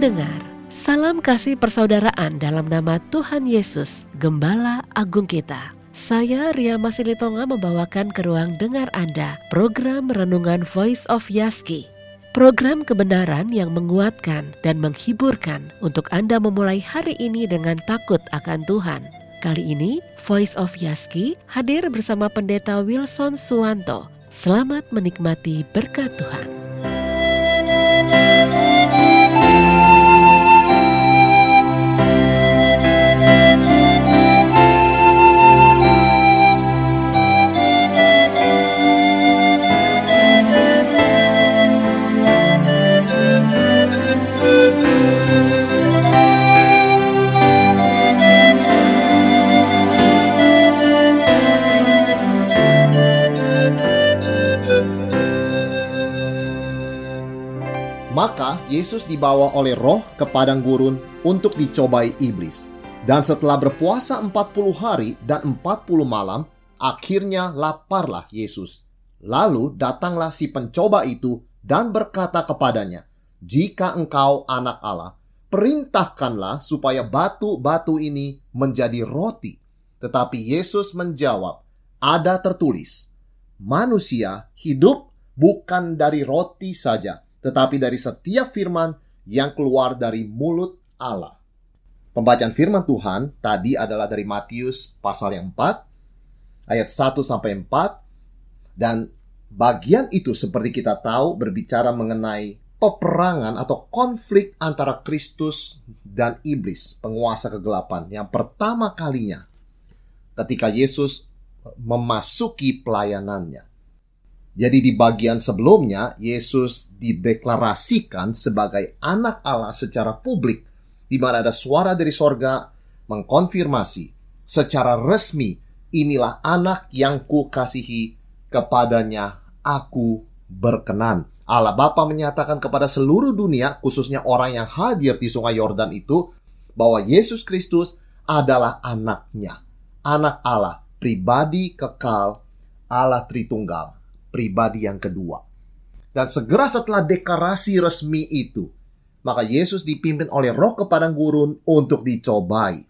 Pendengar, salam kasih persaudaraan dalam nama Tuhan Yesus, Gembala Agung kita. Saya Ria Masilitonga membawakan ke ruang dengar Anda program Renungan Voice of Yaski. Program kebenaran yang menguatkan dan menghiburkan untuk Anda memulai hari ini dengan takut akan Tuhan. Kali ini, Voice of Yaski hadir bersama Pendeta Wilson Suwanto. Selamat menikmati berkat Tuhan. Yesus dibawa oleh roh ke padang gurun untuk dicobai iblis. Dan setelah berpuasa 40 hari dan 40 malam, akhirnya laparlah Yesus. Lalu datanglah si pencoba itu dan berkata kepadanya, "Jika engkau anak Allah, perintahkanlah supaya batu-batu ini menjadi roti." Tetapi Yesus menjawab, "Ada tertulis, manusia hidup bukan dari roti saja, tetapi dari setiap firman yang keluar dari mulut Allah. Pembacaan firman Tuhan tadi adalah dari Matius pasal yang 4 ayat 1 sampai 4 dan bagian itu seperti kita tahu berbicara mengenai peperangan atau konflik antara Kristus dan iblis, penguasa kegelapan yang pertama kalinya ketika Yesus memasuki pelayanannya. Jadi di bagian sebelumnya Yesus dideklarasikan sebagai anak Allah secara publik di mana ada suara dari sorga mengkonfirmasi secara resmi inilah anak yang kukasihi kepadanya aku berkenan. Allah Bapa menyatakan kepada seluruh dunia khususnya orang yang hadir di sungai Yordan itu bahwa Yesus Kristus adalah anaknya. Anak Allah, pribadi kekal, Allah Tritunggal pribadi yang kedua. Dan segera setelah deklarasi resmi itu, maka Yesus dipimpin oleh roh ke padang gurun untuk dicobai.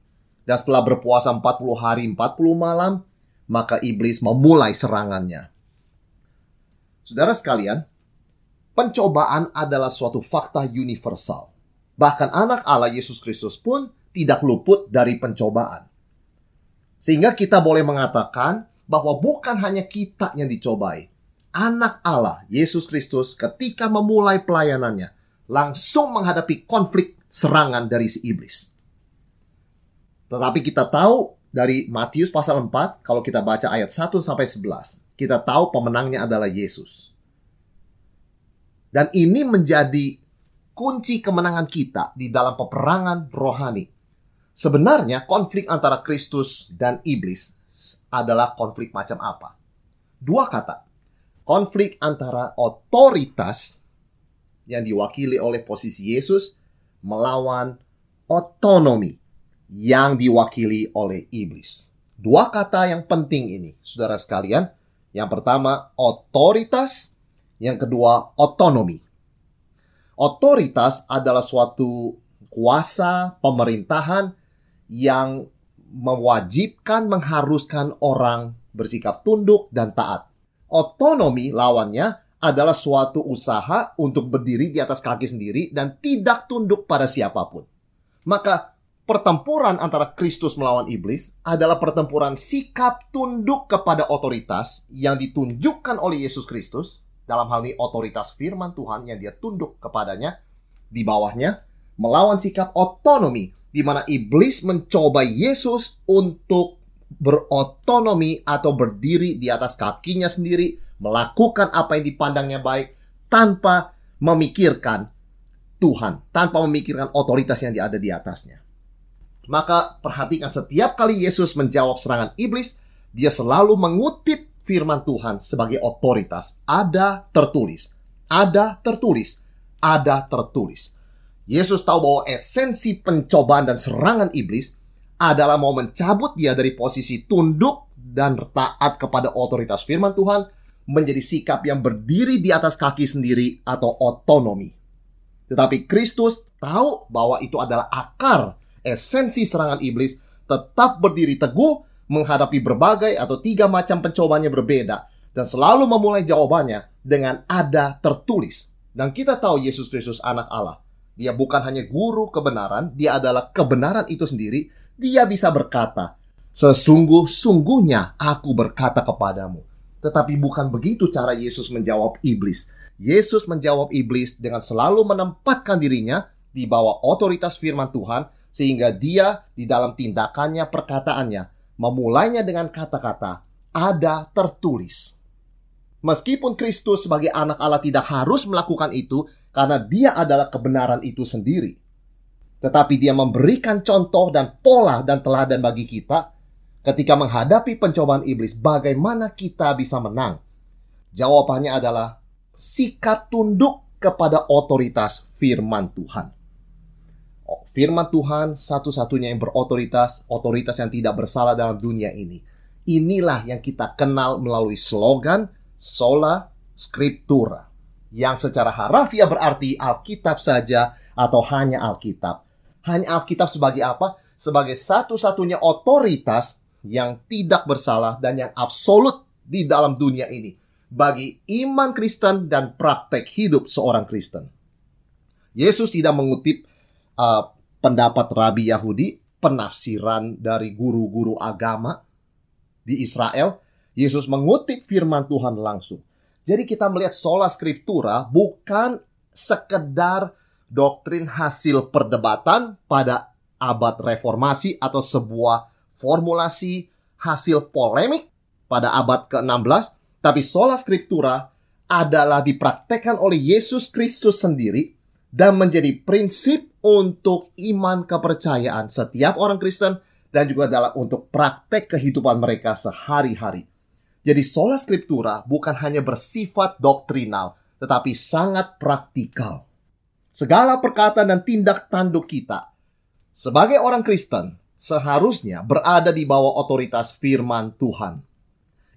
Dan setelah berpuasa 40 hari 40 malam, maka iblis memulai serangannya. Saudara sekalian, pencobaan adalah suatu fakta universal. Bahkan anak Allah Yesus Kristus pun tidak luput dari pencobaan. Sehingga kita boleh mengatakan bahwa bukan hanya kita yang dicobai, anak Allah, Yesus Kristus, ketika memulai pelayanannya, langsung menghadapi konflik serangan dari si iblis. Tetapi kita tahu dari Matius pasal 4, kalau kita baca ayat 1 sampai 11, kita tahu pemenangnya adalah Yesus. Dan ini menjadi kunci kemenangan kita di dalam peperangan rohani. Sebenarnya konflik antara Kristus dan iblis adalah konflik macam apa? Dua kata, konflik antara otoritas yang diwakili oleh posisi Yesus melawan otonomi yang diwakili oleh iblis. Dua kata yang penting ini, saudara sekalian. Yang pertama, otoritas. Yang kedua, otonomi. Otoritas adalah suatu kuasa pemerintahan yang mewajibkan, mengharuskan orang bersikap tunduk dan taat. Otonomi lawannya adalah suatu usaha untuk berdiri di atas kaki sendiri dan tidak tunduk pada siapa pun. Maka pertempuran antara Kristus melawan iblis adalah pertempuran sikap tunduk kepada otoritas yang ditunjukkan oleh Yesus Kristus dalam hal ini otoritas firman Tuhan yang dia tunduk kepadanya di bawahnya melawan sikap otonomi di mana iblis mencoba Yesus untuk berotonomi atau berdiri di atas kakinya sendiri, melakukan apa yang dipandangnya baik tanpa memikirkan Tuhan, tanpa memikirkan otoritas yang ada di atasnya. Maka perhatikan setiap kali Yesus menjawab serangan iblis, dia selalu mengutip firman Tuhan sebagai otoritas. Ada tertulis, ada tertulis, ada tertulis. Yesus tahu bahwa esensi pencobaan dan serangan iblis adalah mau mencabut dia dari posisi tunduk dan taat kepada otoritas firman Tuhan menjadi sikap yang berdiri di atas kaki sendiri atau otonomi. Tetapi Kristus tahu bahwa itu adalah akar esensi serangan iblis, tetap berdiri teguh menghadapi berbagai atau tiga macam pencobanya berbeda dan selalu memulai jawabannya dengan ada tertulis. Dan kita tahu Yesus Kristus anak Allah. Dia bukan hanya guru kebenaran, dia adalah kebenaran itu sendiri. Dia bisa berkata, Sesungguh-sungguhnya aku berkata kepadamu. Tetapi bukan begitu cara Yesus menjawab iblis. Yesus menjawab iblis dengan selalu menempatkan dirinya di bawah otoritas firman Tuhan sehingga dia di dalam tindakannya perkataannya memulainya dengan kata-kata ada tertulis. Meskipun Kristus sebagai anak Allah tidak harus melakukan itu karena dia adalah kebenaran itu sendiri. Tetapi dia memberikan contoh dan pola dan teladan bagi kita ketika menghadapi pencobaan iblis bagaimana kita bisa menang. Jawabannya adalah sikap tunduk kepada otoritas firman Tuhan firman Tuhan satu-satunya yang berotoritas, otoritas yang tidak bersalah dalam dunia ini. Inilah yang kita kenal melalui slogan sola scriptura yang secara harafiah berarti Alkitab saja atau hanya Alkitab. Hanya Alkitab sebagai apa? Sebagai satu-satunya otoritas yang tidak bersalah dan yang absolut di dalam dunia ini bagi iman Kristen dan praktek hidup seorang Kristen. Yesus tidak mengutip uh, pendapat rabi Yahudi, penafsiran dari guru-guru agama di Israel, Yesus mengutip firman Tuhan langsung. Jadi kita melihat sola scriptura bukan sekedar doktrin hasil perdebatan pada abad reformasi atau sebuah formulasi hasil polemik pada abad ke-16, tapi sola scriptura adalah dipraktekkan oleh Yesus Kristus sendiri dan menjadi prinsip untuk iman kepercayaan setiap orang Kristen dan juga dalam untuk praktek kehidupan mereka sehari-hari. Jadi sola scriptura bukan hanya bersifat doktrinal, tetapi sangat praktikal. Segala perkataan dan tindak tanduk kita sebagai orang Kristen seharusnya berada di bawah otoritas firman Tuhan.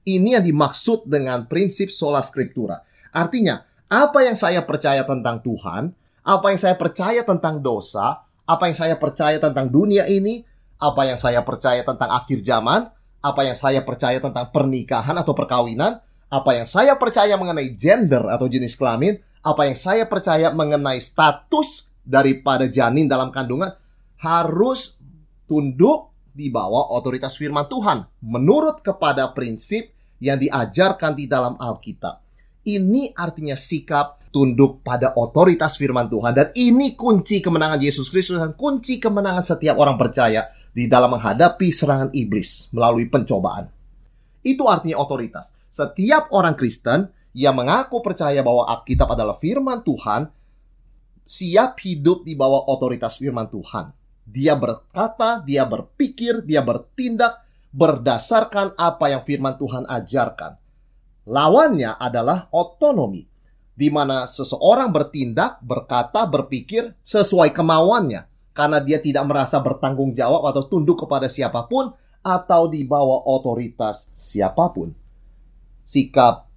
Ini yang dimaksud dengan prinsip sola scriptura. Artinya, apa yang saya percaya tentang Tuhan, apa yang saya percaya tentang dosa, apa yang saya percaya tentang dunia ini, apa yang saya percaya tentang akhir zaman, apa yang saya percaya tentang pernikahan atau perkawinan, apa yang saya percaya mengenai gender atau jenis kelamin, apa yang saya percaya mengenai status daripada janin dalam kandungan harus tunduk di bawah otoritas firman Tuhan menurut kepada prinsip yang diajarkan di dalam Alkitab. Ini artinya sikap tunduk pada otoritas firman Tuhan dan ini kunci kemenangan Yesus Kristus dan kunci kemenangan setiap orang percaya di dalam menghadapi serangan iblis melalui pencobaan. Itu artinya otoritas. Setiap orang Kristen yang mengaku percaya bahwa Alkitab adalah firman Tuhan siap hidup di bawah otoritas firman Tuhan. Dia berkata, dia berpikir, dia bertindak berdasarkan apa yang firman Tuhan ajarkan. Lawannya adalah otonomi di mana seseorang bertindak, berkata, berpikir sesuai kemauannya karena dia tidak merasa bertanggung jawab atau tunduk kepada siapa pun atau di bawah otoritas siapa pun. Sikap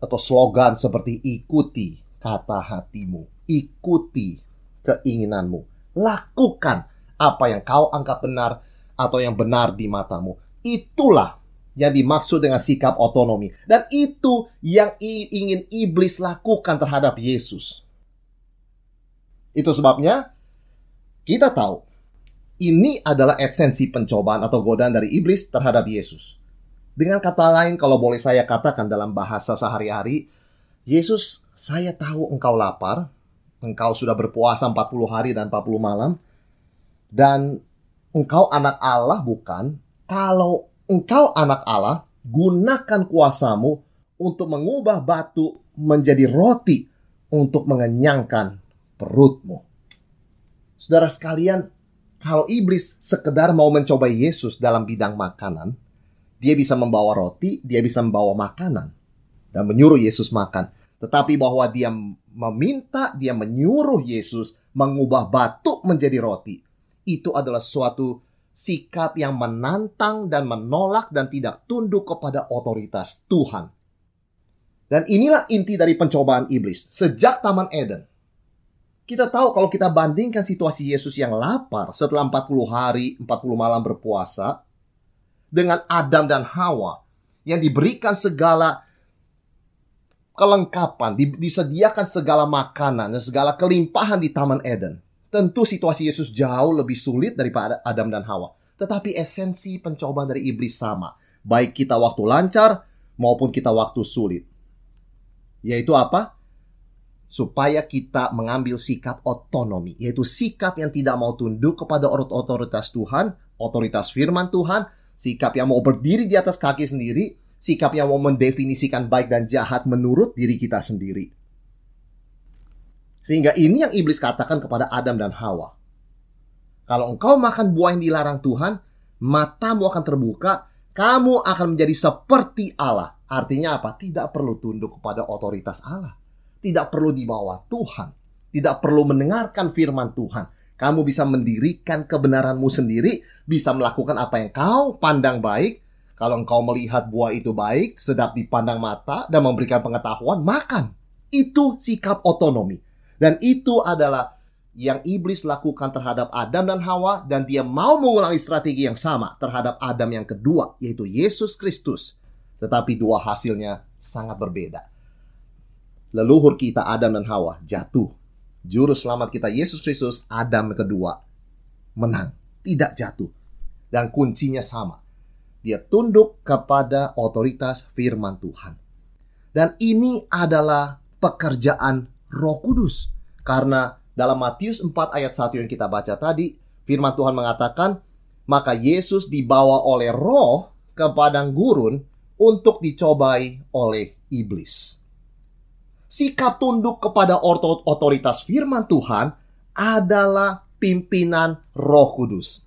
atau slogan seperti ikuti kata hatimu, ikuti keinginanmu, lakukan apa yang kau anggap benar atau yang benar di matamu. Itulah yang dimaksud dengan sikap otonomi. Dan itu yang ingin iblis lakukan terhadap Yesus. Itu sebabnya kita tahu ini adalah esensi pencobaan atau godaan dari iblis terhadap Yesus. Dengan kata lain, kalau boleh saya katakan dalam bahasa sehari-hari, Yesus, saya tahu engkau lapar, engkau sudah berpuasa 40 hari dan 40 malam, dan engkau anak Allah bukan? Kalau engkau anak Allah, gunakan kuasamu untuk mengubah batu menjadi roti untuk mengenyangkan perutmu. Saudara sekalian, kalau iblis sekedar mau mencoba Yesus dalam bidang makanan, dia bisa membawa roti, dia bisa membawa makanan, dan menyuruh Yesus makan. Tetapi bahwa dia meminta, dia menyuruh Yesus mengubah batu menjadi roti, itu adalah suatu sikap yang menantang dan menolak dan tidak tunduk kepada otoritas Tuhan. Dan inilah inti dari pencobaan iblis sejak Taman Eden. Kita tahu kalau kita bandingkan situasi Yesus yang lapar setelah 40 hari, 40 malam berpuasa dengan Adam dan Hawa yang diberikan segala kelengkapan, disediakan segala makanan dan segala kelimpahan di Taman Eden. Tentu situasi Yesus jauh lebih sulit daripada Adam dan Hawa. Tetapi esensi pencobaan dari iblis sama. Baik kita waktu lancar maupun kita waktu sulit. Yaitu apa? supaya kita mengambil sikap otonomi, yaitu sikap yang tidak mau tunduk kepada otoritas Tuhan, otoritas firman Tuhan, sikap yang mau berdiri di atas kaki sendiri, sikap yang mau mendefinisikan baik dan jahat menurut diri kita sendiri. Sehingga ini yang iblis katakan kepada Adam dan Hawa. Kalau engkau makan buah yang dilarang Tuhan, matamu akan terbuka, kamu akan menjadi seperti Allah. Artinya apa? Tidak perlu tunduk kepada otoritas Allah tidak perlu dibawa Tuhan, tidak perlu mendengarkan firman Tuhan. Kamu bisa mendirikan kebenaranmu sendiri, bisa melakukan apa yang kau pandang baik. Kalau engkau melihat buah itu baik, sedap dipandang mata, dan memberikan pengetahuan, makan. Itu sikap otonomi. Dan itu adalah yang iblis lakukan terhadap Adam dan Hawa dan dia mau mengulangi strategi yang sama terhadap Adam yang kedua yaitu Yesus Kristus. Tetapi dua hasilnya sangat berbeda leluhur kita Adam dan Hawa jatuh. Juru selamat kita Yesus Kristus Adam kedua menang, tidak jatuh. Dan kuncinya sama. Dia tunduk kepada otoritas firman Tuhan. Dan ini adalah pekerjaan Roh Kudus. Karena dalam Matius 4 ayat 1 yang kita baca tadi, firman Tuhan mengatakan, maka Yesus dibawa oleh roh ke padang gurun untuk dicobai oleh iblis sikap tunduk kepada otoritas firman Tuhan adalah pimpinan Roh Kudus.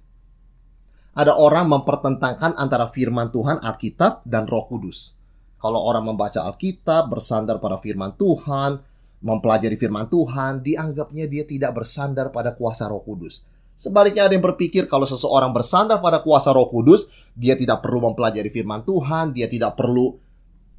Ada orang mempertentangkan antara firman Tuhan Alkitab dan Roh Kudus. Kalau orang membaca Alkitab bersandar pada firman Tuhan, mempelajari firman Tuhan, dianggapnya dia tidak bersandar pada kuasa Roh Kudus. Sebaliknya ada yang berpikir kalau seseorang bersandar pada kuasa Roh Kudus, dia tidak perlu mempelajari firman Tuhan, dia tidak perlu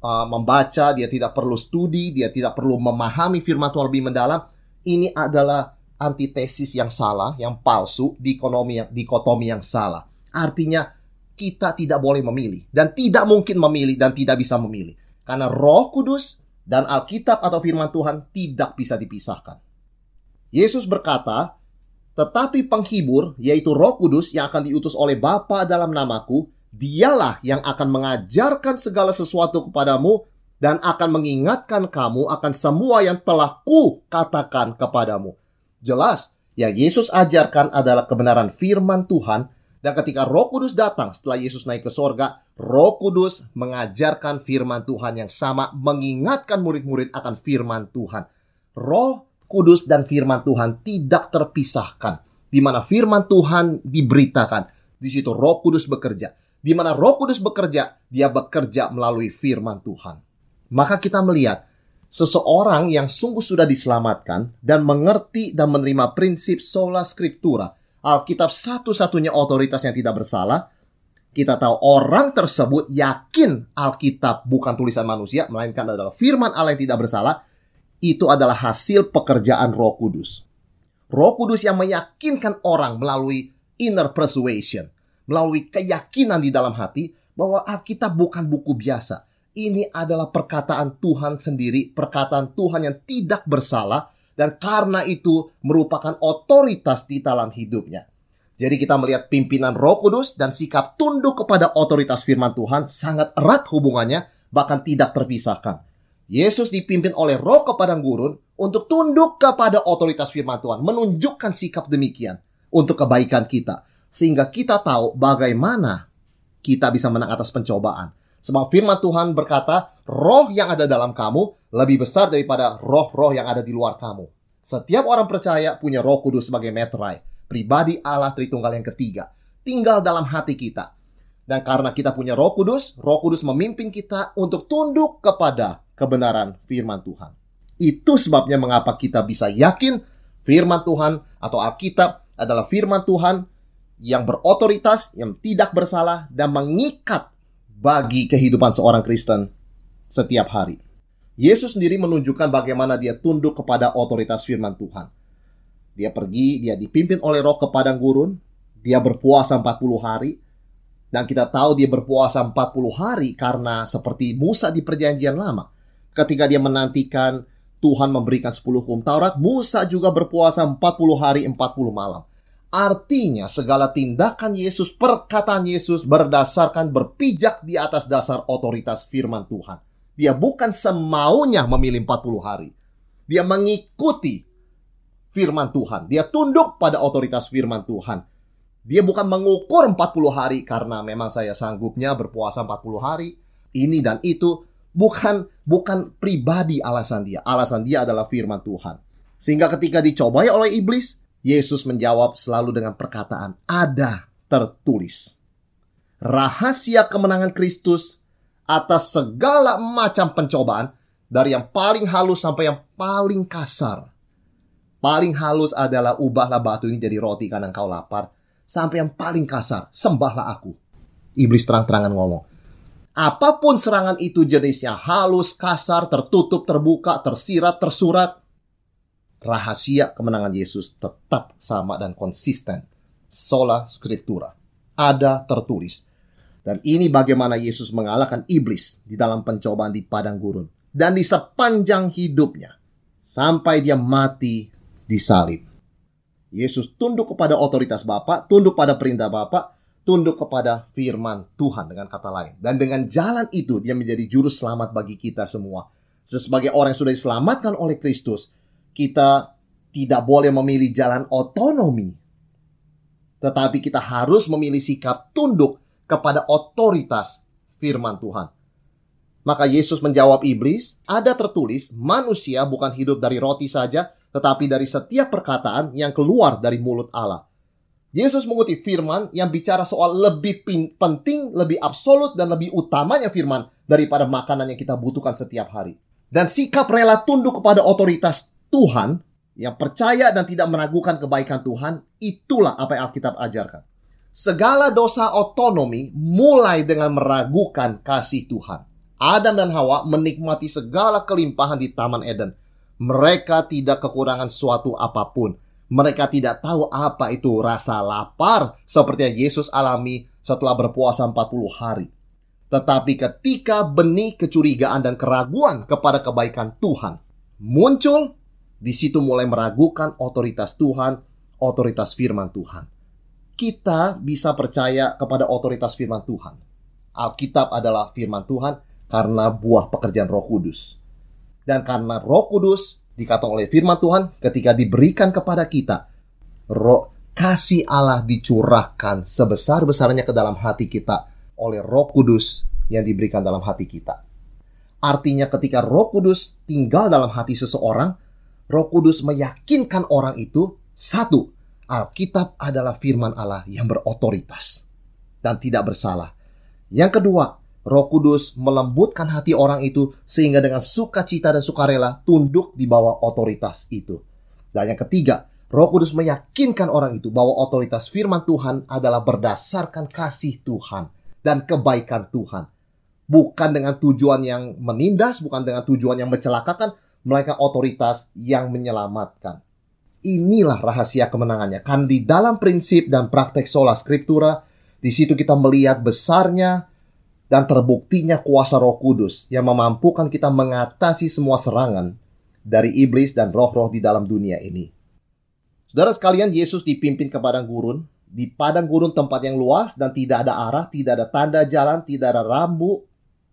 uh, membaca, dia tidak perlu studi, dia tidak perlu memahami firman Tuhan lebih mendalam. Ini adalah antitesis yang salah, yang palsu, dikotomi yang, dikotomi yang salah. Artinya kita tidak boleh memilih dan tidak mungkin memilih dan tidak bisa memilih. Karena Roh Kudus dan Alkitab atau firman Tuhan tidak bisa dipisahkan. Yesus berkata, "Tetapi penghibur, yaitu Roh Kudus yang akan diutus oleh Bapa dalam namaku, Dialah yang akan mengajarkan segala sesuatu kepadamu dan akan mengingatkan kamu akan semua yang telah ku katakan kepadamu. Jelas, yang Yesus ajarkan adalah kebenaran firman Tuhan dan ketika Roh Kudus datang setelah Yesus naik ke sorga, Roh Kudus mengajarkan firman Tuhan yang sama, mengingatkan murid-murid akan firman Tuhan. Roh Kudus dan firman Tuhan tidak terpisahkan. Di mana firman Tuhan diberitakan, di situ Roh Kudus bekerja di mana Roh Kudus bekerja, dia bekerja melalui firman Tuhan. Maka kita melihat seseorang yang sungguh sudah diselamatkan dan mengerti dan menerima prinsip sola scriptura, Alkitab satu-satunya otoritas yang tidak bersalah, kita tahu orang tersebut yakin Alkitab bukan tulisan manusia, melainkan adalah firman Allah yang tidak bersalah, itu adalah hasil pekerjaan Roh Kudus. Roh Kudus yang meyakinkan orang melalui inner persuasion, melalui keyakinan di dalam hati bahwa Alkitab bukan buku biasa. Ini adalah perkataan Tuhan sendiri, perkataan Tuhan yang tidak bersalah, dan karena itu merupakan otoritas di dalam hidupnya. Jadi kita melihat pimpinan Roh Kudus dan sikap tunduk kepada otoritas firman Tuhan sangat erat hubungannya, bahkan tidak terpisahkan. Yesus dipimpin oleh Roh ke padang gurun untuk tunduk kepada otoritas firman Tuhan, menunjukkan sikap demikian untuk kebaikan kita sehingga kita tahu bagaimana kita bisa menang atas pencobaan. Sebab firman Tuhan berkata, roh yang ada dalam kamu lebih besar daripada roh-roh yang ada di luar kamu. Setiap orang percaya punya roh kudus sebagai metrai, pribadi Allah Tritunggal yang ketiga, tinggal dalam hati kita. Dan karena kita punya roh kudus, roh kudus memimpin kita untuk tunduk kepada kebenaran firman Tuhan. Itu sebabnya mengapa kita bisa yakin firman Tuhan atau Alkitab adalah firman Tuhan yang berotoritas, yang tidak bersalah, dan mengikat bagi kehidupan seorang Kristen setiap hari. Yesus sendiri menunjukkan bagaimana dia tunduk kepada otoritas firman Tuhan. Dia pergi, dia dipimpin oleh roh ke padang gurun. Dia berpuasa 40 hari. Dan kita tahu dia berpuasa 40 hari karena seperti Musa di perjanjian lama. Ketika dia menantikan Tuhan memberikan 10 hukum Taurat, Musa juga berpuasa 40 hari 40 malam. Artinya segala tindakan Yesus, perkataan Yesus berdasarkan berpijak di atas dasar otoritas firman Tuhan. Dia bukan semaunya memilih 40 hari. Dia mengikuti firman Tuhan. Dia tunduk pada otoritas firman Tuhan. Dia bukan mengukur 40 hari karena memang saya sanggupnya berpuasa 40 hari. Ini dan itu bukan bukan pribadi alasan dia. Alasan dia adalah firman Tuhan. Sehingga ketika dicobai oleh iblis, Yesus menjawab selalu dengan perkataan, "Ada tertulis." Rahasia kemenangan Kristus atas segala macam pencobaan, dari yang paling halus sampai yang paling kasar. Paling halus adalah ubahlah batu ini jadi roti karena engkau lapar. Sampai yang paling kasar, sembahlah aku. Iblis terang-terangan ngomong. Apa pun serangan itu jenisnya halus, kasar, tertutup, terbuka, tersirat, tersurat, rahasia kemenangan Yesus tetap sama dan konsisten. Sola Scriptura. Ada tertulis. Dan ini bagaimana Yesus mengalahkan iblis di dalam pencobaan di padang gurun. Dan di sepanjang hidupnya. Sampai dia mati di salib. Yesus tunduk kepada otoritas Bapa, tunduk pada perintah Bapa, tunduk kepada firman Tuhan dengan kata lain. Dan dengan jalan itu dia menjadi juru selamat bagi kita semua. Sebagai orang yang sudah diselamatkan oleh Kristus, kita tidak boleh memilih jalan otonomi, tetapi kita harus memilih sikap tunduk kepada otoritas firman Tuhan. Maka Yesus menjawab iblis, ada tertulis, manusia bukan hidup dari roti saja, tetapi dari setiap perkataan yang keluar dari mulut Allah. Yesus mengutip firman yang bicara soal lebih penting, lebih absolut, dan lebih utamanya firman daripada makanan yang kita butuhkan setiap hari. Dan sikap rela tunduk kepada otoritas Tuhan, yang percaya dan tidak meragukan kebaikan Tuhan, itulah apa yang Alkitab ajarkan. Segala dosa otonomi mulai dengan meragukan kasih Tuhan. Adam dan Hawa menikmati segala kelimpahan di Taman Eden. Mereka tidak kekurangan suatu apa pun. Mereka tidak tahu apa itu rasa lapar seperti yang Yesus alami setelah berpuasa 40 hari. Tetapi ketika benih kecurigaan dan keraguan kepada kebaikan Tuhan muncul, di situ mulai meragukan otoritas Tuhan, otoritas firman Tuhan. Kita bisa percaya kepada otoritas firman Tuhan. Alkitab adalah firman Tuhan karena buah pekerjaan Roh Kudus. Dan karena Roh Kudus dikatakan oleh firman Tuhan ketika diberikan kepada kita, roh kasih Allah dicurahkan sebesar-besarnya ke dalam hati kita oleh Roh Kudus yang diberikan dalam hati kita. Artinya ketika Roh Kudus tinggal dalam hati seseorang, Roh Kudus meyakinkan orang itu satu, Alkitab adalah firman Allah yang berotoritas dan tidak bersalah. Yang kedua, Roh Kudus melembutkan hati orang itu sehingga dengan sukacita dan sukarela tunduk di bawah otoritas itu. Dan yang ketiga, Roh Kudus meyakinkan orang itu bahwa otoritas firman Tuhan adalah berdasarkan kasih Tuhan dan kebaikan Tuhan. Bukan dengan tujuan yang menindas, bukan dengan tujuan yang mencelakakan, melainkan otoritas yang menyelamatkan. Inilah rahasia kemenangannya. Kan di dalam prinsip dan praktek sola scriptura, di situ kita melihat besarnya dan terbuktinya kuasa Roh Kudus yang memampukan kita mengatasi semua serangan dari iblis dan roh-roh di dalam dunia ini. Saudara sekalian, Yesus dipimpin ke padang gurun, di padang gurun tempat yang luas dan tidak ada arah, tidak ada tanda jalan, tidak ada rambu,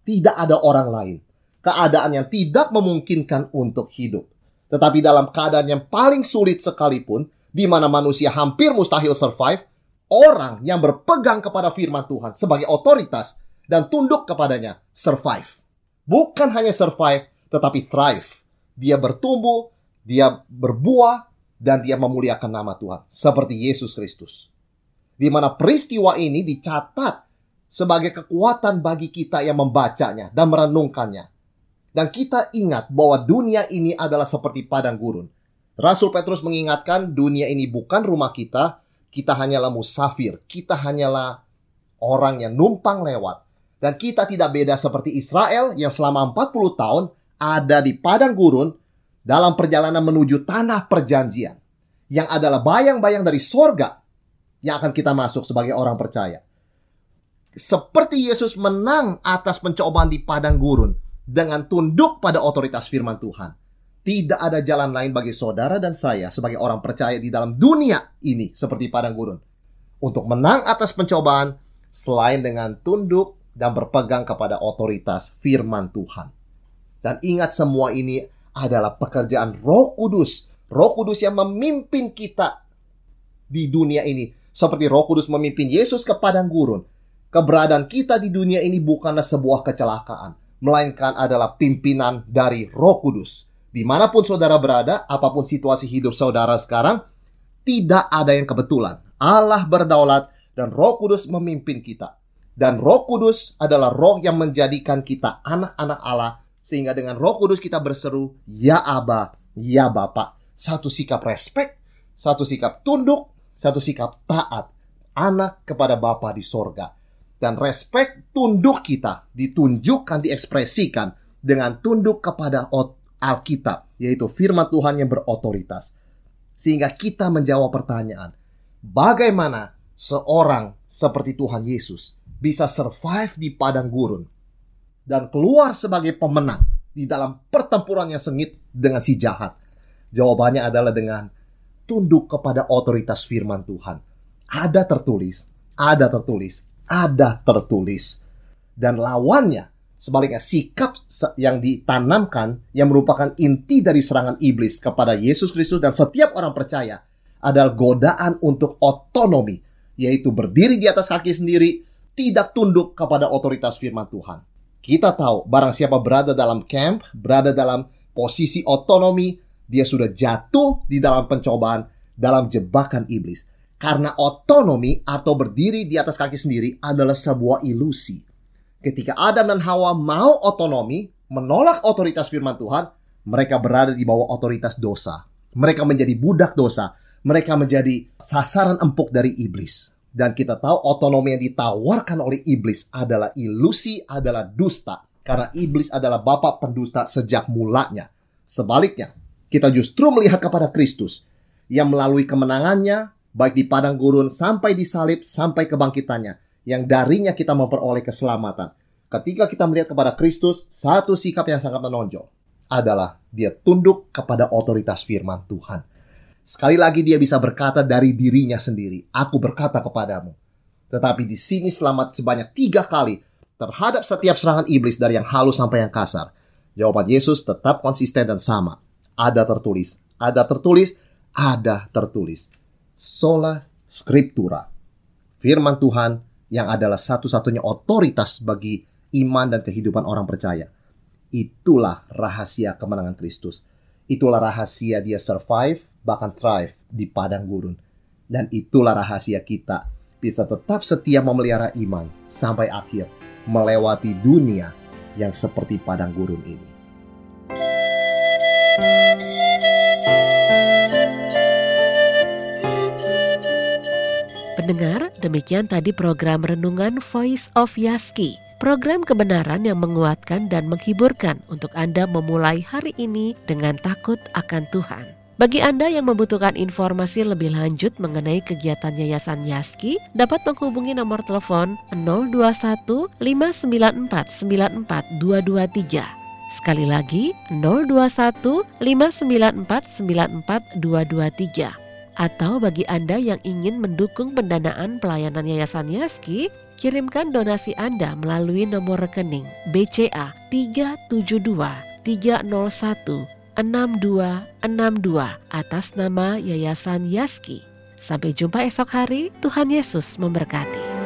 tidak ada orang lain keadaan yang tidak memungkinkan untuk hidup. Tetapi dalam keadaan yang paling sulit sekalipun, di mana manusia hampir mustahil survive, orang yang berpegang kepada firman Tuhan sebagai otoritas dan tunduk kepadanya survive. Bukan hanya survive, tetapi thrive. Dia bertumbuh, dia berbuah, dan dia memuliakan nama Tuhan. Seperti Yesus Kristus. Di mana peristiwa ini dicatat sebagai kekuatan bagi kita yang membacanya dan merenungkannya. Dan kita ingat bahwa dunia ini adalah seperti padang gurun. Rasul Petrus mengingatkan dunia ini bukan rumah kita, kita hanyalah musafir, kita hanyalah orang yang numpang lewat. Dan kita tidak beda seperti Israel yang selama 40 tahun ada di padang gurun dalam perjalanan menuju tanah perjanjian. yang adalah bayang-bayang dari sorga yang akan kita masuk sebagai orang percaya. Seperti Yesus menang atas pencobaan di padang gurun dengan tunduk pada otoritas firman Tuhan. Tidak ada jalan lain bagi saudara dan saya sebagai orang percaya di dalam dunia ini seperti padang gurun. Untuk menang atas pencobaan selain dengan tunduk dan berpegang kepada otoritas firman Tuhan. Dan ingat semua ini adalah pekerjaan Roh Kudus. Roh Kudus yang memimpin kita di dunia ini. Seperti Roh Kudus memimpin Yesus ke padang gurun. Keberadaan kita di dunia ini bukanlah sebuah kecelakaan. Melainkan adalah pimpinan dari Roh Kudus. Di mana pun saudara berada, apa pun situasi hidup saudara sekarang, tidak ada yang kebetulan. Allah berdaulat dan Roh Kudus memimpin kita. Dan Roh Kudus adalah roh yang menjadikan kita anak-anak Allah sehingga dengan Roh Kudus kita berseru, "Ya Aba, ya Bapa." Satu sikap respek, satu sikap tunduk, satu sikap taat anak kepada Bapa di sorga. Dan respek tunduk kita ditunjukkan, diekspresikan dengan tunduk kepada Alkitab, yaitu firman Tuhan yang berotoritas. Sehingga kita menjawab pertanyaan, bagaimana seorang seperti Tuhan Yesus bisa survive di padang gurun dan keluar sebagai pemenang di dalam pertempuran yang sengit dengan si jahat? Jawabannya adalah dengan tunduk kepada otoritas firman Tuhan. Ada tertulis, ada tertulis, ada tertulis. Dan lawannya, sebaliknya sikap yang ditanamkan yang merupakan inti dari serangan iblis kepada Yesus Kristus dan setiap orang percaya adalah godaan untuk otonomi, yaitu berdiri di atas kaki sendiri, tidak tunduk kepada otoritas firman Tuhan. Kita tahu barang siapa berada dalam camp, berada dalam posisi otonomi, dia sudah jatuh di dalam pencobaan, dalam jebakan iblis. Karena otonomi atau berdiri di atas kaki sendiri adalah sebuah ilusi. Ketika Adam dan Hawa mau otonomi, menolak otoritas firman Tuhan, mereka berada di bawah otoritas dosa. Mereka menjadi budak dosa. Mereka menjadi sasaran empuk dari iblis. Dan kita tahu otonomi yang ditawarkan oleh iblis adalah ilusi, adalah dusta. Karena iblis adalah bapak pendusta sejak mulanya. Sebaliknya, kita justru melihat kepada Kristus yang melalui kemenangannya, baik di padang gurun sampai di salib sampai kebangkitannya, yang darinya kita memperoleh keselamatan. Ketika kita melihat kepada Kristus, satu sikap yang sangat menonjol adalah dia tunduk kepada otoritas firman Tuhan. Sekali lagi dia bisa berkata dari dirinya sendiri, aku berkata kepadamu. Tetapi di sini selamat sebanyak tiga kali terhadap setiap serangan iblis dari yang halus sampai yang kasar. Jawaban Yesus tetap konsisten dan sama. Ada tertulis, ada tertulis, ada tertulis. Sola Scriptura. Firman Tuhan yang adalah satu-satunya otoritas bagi iman dan kehidupan orang percaya. Itulah rahasia kemenangan Kristus. Itulah rahasia dia survive bahkan thrive di padang gurun. Dan itulah rahasia kita bisa tetap setia memelihara iman sampai akhir melewati dunia yang seperti padang gurun ini. Pendengar, demikian tadi program renungan Voice of Yaski program kebenaran yang menguatkan dan menghiburkan untuk Anda memulai hari ini dengan takut akan Tuhan. Bagi Anda yang membutuhkan informasi lebih lanjut mengenai kegiatan Yayasan Yaski, dapat menghubungi nomor telepon 021 594 94223. Sekali lagi 021 594 94223. Atau bagi Anda yang ingin mendukung pendanaan pelayanan Yayasan Yaski, kirimkan donasi Anda melalui nomor rekening BCA 372 301 6262 atas nama Yayasan Yaski. Sampai jumpa esok hari, Tuhan Yesus memberkati.